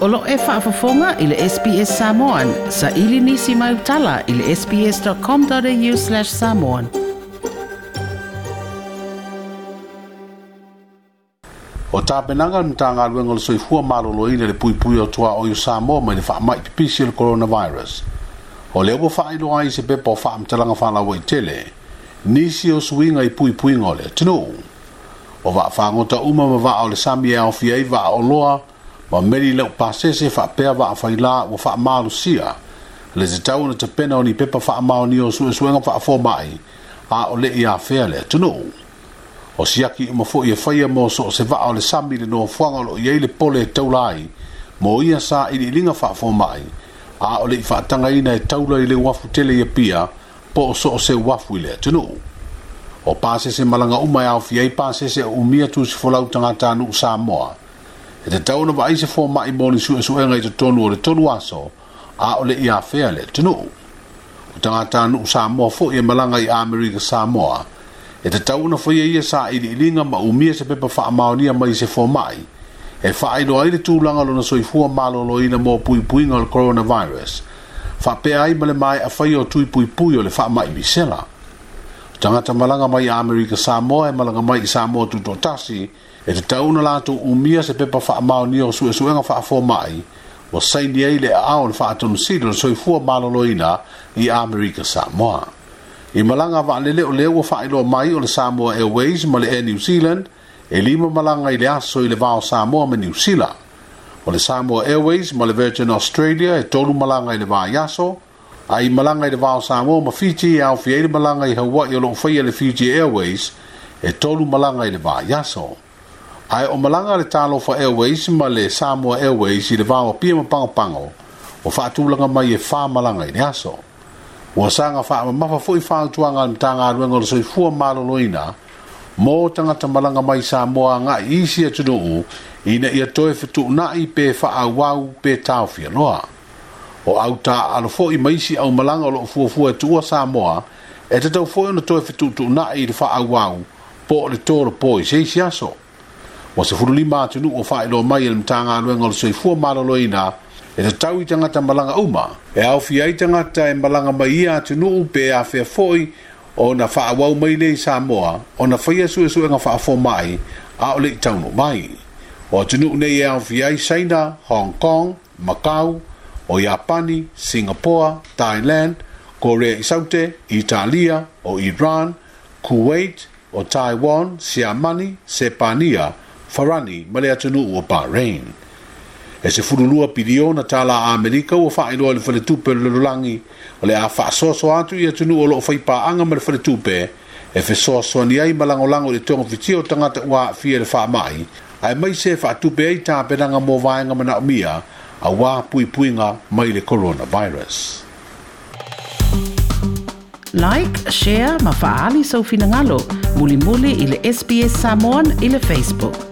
Olo e whaafafonga i le SPS Samoan. Sa ili nisi mai utala i le sps.com.au slash samoan. O tāpenanga ni tā ngā ruenga le soifua mālolo i le pui pui o toa o yu Samoa mai le whaamai pipisi le coronavirus. O le upa whaailo ai se pepa o whaamtelanga whanau i tele. Nisi o suinga i pui pui ngole. Tino. O vaa whangota uma ma vaa o le sami e awhi ei vaa o loa. O loa wa meri le o pasese fa pea wa afaila wa fa malu sia le se tau na tapena o ni pepa fa amao ni o su e suenga fa afo mai a o le i afea le atunu o siaki o mafo i e faya mo so se va o le sami le noa fuanga lo i eile pole e taulai mo ia sa i li linga fa afo mai a o le i fa atanga ina e taula i le wafu tele i pia po o so o se wafu i le atunu o pasese malanga umai au fiei pasese o umia tu si folau tangata anu sa moa e te tau na vaise fō mai mōni su e su e ngai te tonu o le tonu aso a o le ia fea le tunu u. O tangata nuk Samoa fō i e malanga i Amerika Samoa e te tau na fōia ia sa i ilinga ma umia se pepa wha amaonia mai se fō mai e wha ai no aile tūlanga lona soi fua malo lo ina mō pui pui ngal coronavirus wha pe ai male mai a whai o tui pui pui o le wha mai bisela tangata malanga mai a Amerika Samoa e malanga mai i Samoa tuto tasi, e te tauna lato umia se pepa wha amao ni o sue suenga wha afo mai, wa sai ni eile a aon wha atonu sido le soifua maloloina i Amerika Samoa. I malanga wa alele o leo wha ilo mai o le Samoa Airways ma le Air New Zealand, e lima malanga i le aso i le vao Samoa me New Zealand. O le Samoa Airways ma le Virgin Australia e tolu malanga i le vao Yaso, ai malanga i le vao sa mo ma Fiji e au fia i malanga i hawa i olong fai le Fiji Airways e tolu malanga i le vao yaso. Ai o malanga le talo fa Airways ma le Samoa Airways i le vao a pia ma pango pango o fatulanga mai e fa malanga i le yaso. Wa sanga fa ma mafa fui fa tuanga ni tanga ruenga le soi fua malo loina mo tanga ta malanga mai sa mo nga isi e tunu ina ia toe fitu na i pe fa a wau pe tau fia noa o au ta alofo i maisi au malanga o lo fuafua e tua Samoa, e te tau fo e na toi fitutu na i le faa wau, po le toro po i seisi aso. Wa se furu lima atinu o faa ilo mai ele mtanga aluenga o le soifua malolo ina, e te tau i tangata malanga uma, e au fia i tangata e malanga mai ia atinu upe a fea foi, o na faa wau mai le i Samoa, o na faya su e su e nga faa fo mai, a o le i taunu mai. O atinu ne e au fia i Saina, Hong Kong, Macau, o Japani, Singapore, Thailand, Korea i Saute, Italia o Iran, Kuwait o Taiwan, Siamani, Sepania, Farani, Malia Tunu o Bahrain. E se furulua pidio na tala a Amerika o faa inoa le faletupe le lulangi o le a faa soso atu i atunu o loo faipa anga ma le faletupe e fe soso ni ai malango lango le tonga fiti o tangata ua fie le faa mai ai mai se faa tupe ai tape nanga mo vaenga mana umia a wā pui puinga mai le coronavirus. Like, share, mafaali sa so ufinangalo, muli muli ili SBS Samoan ili Facebook.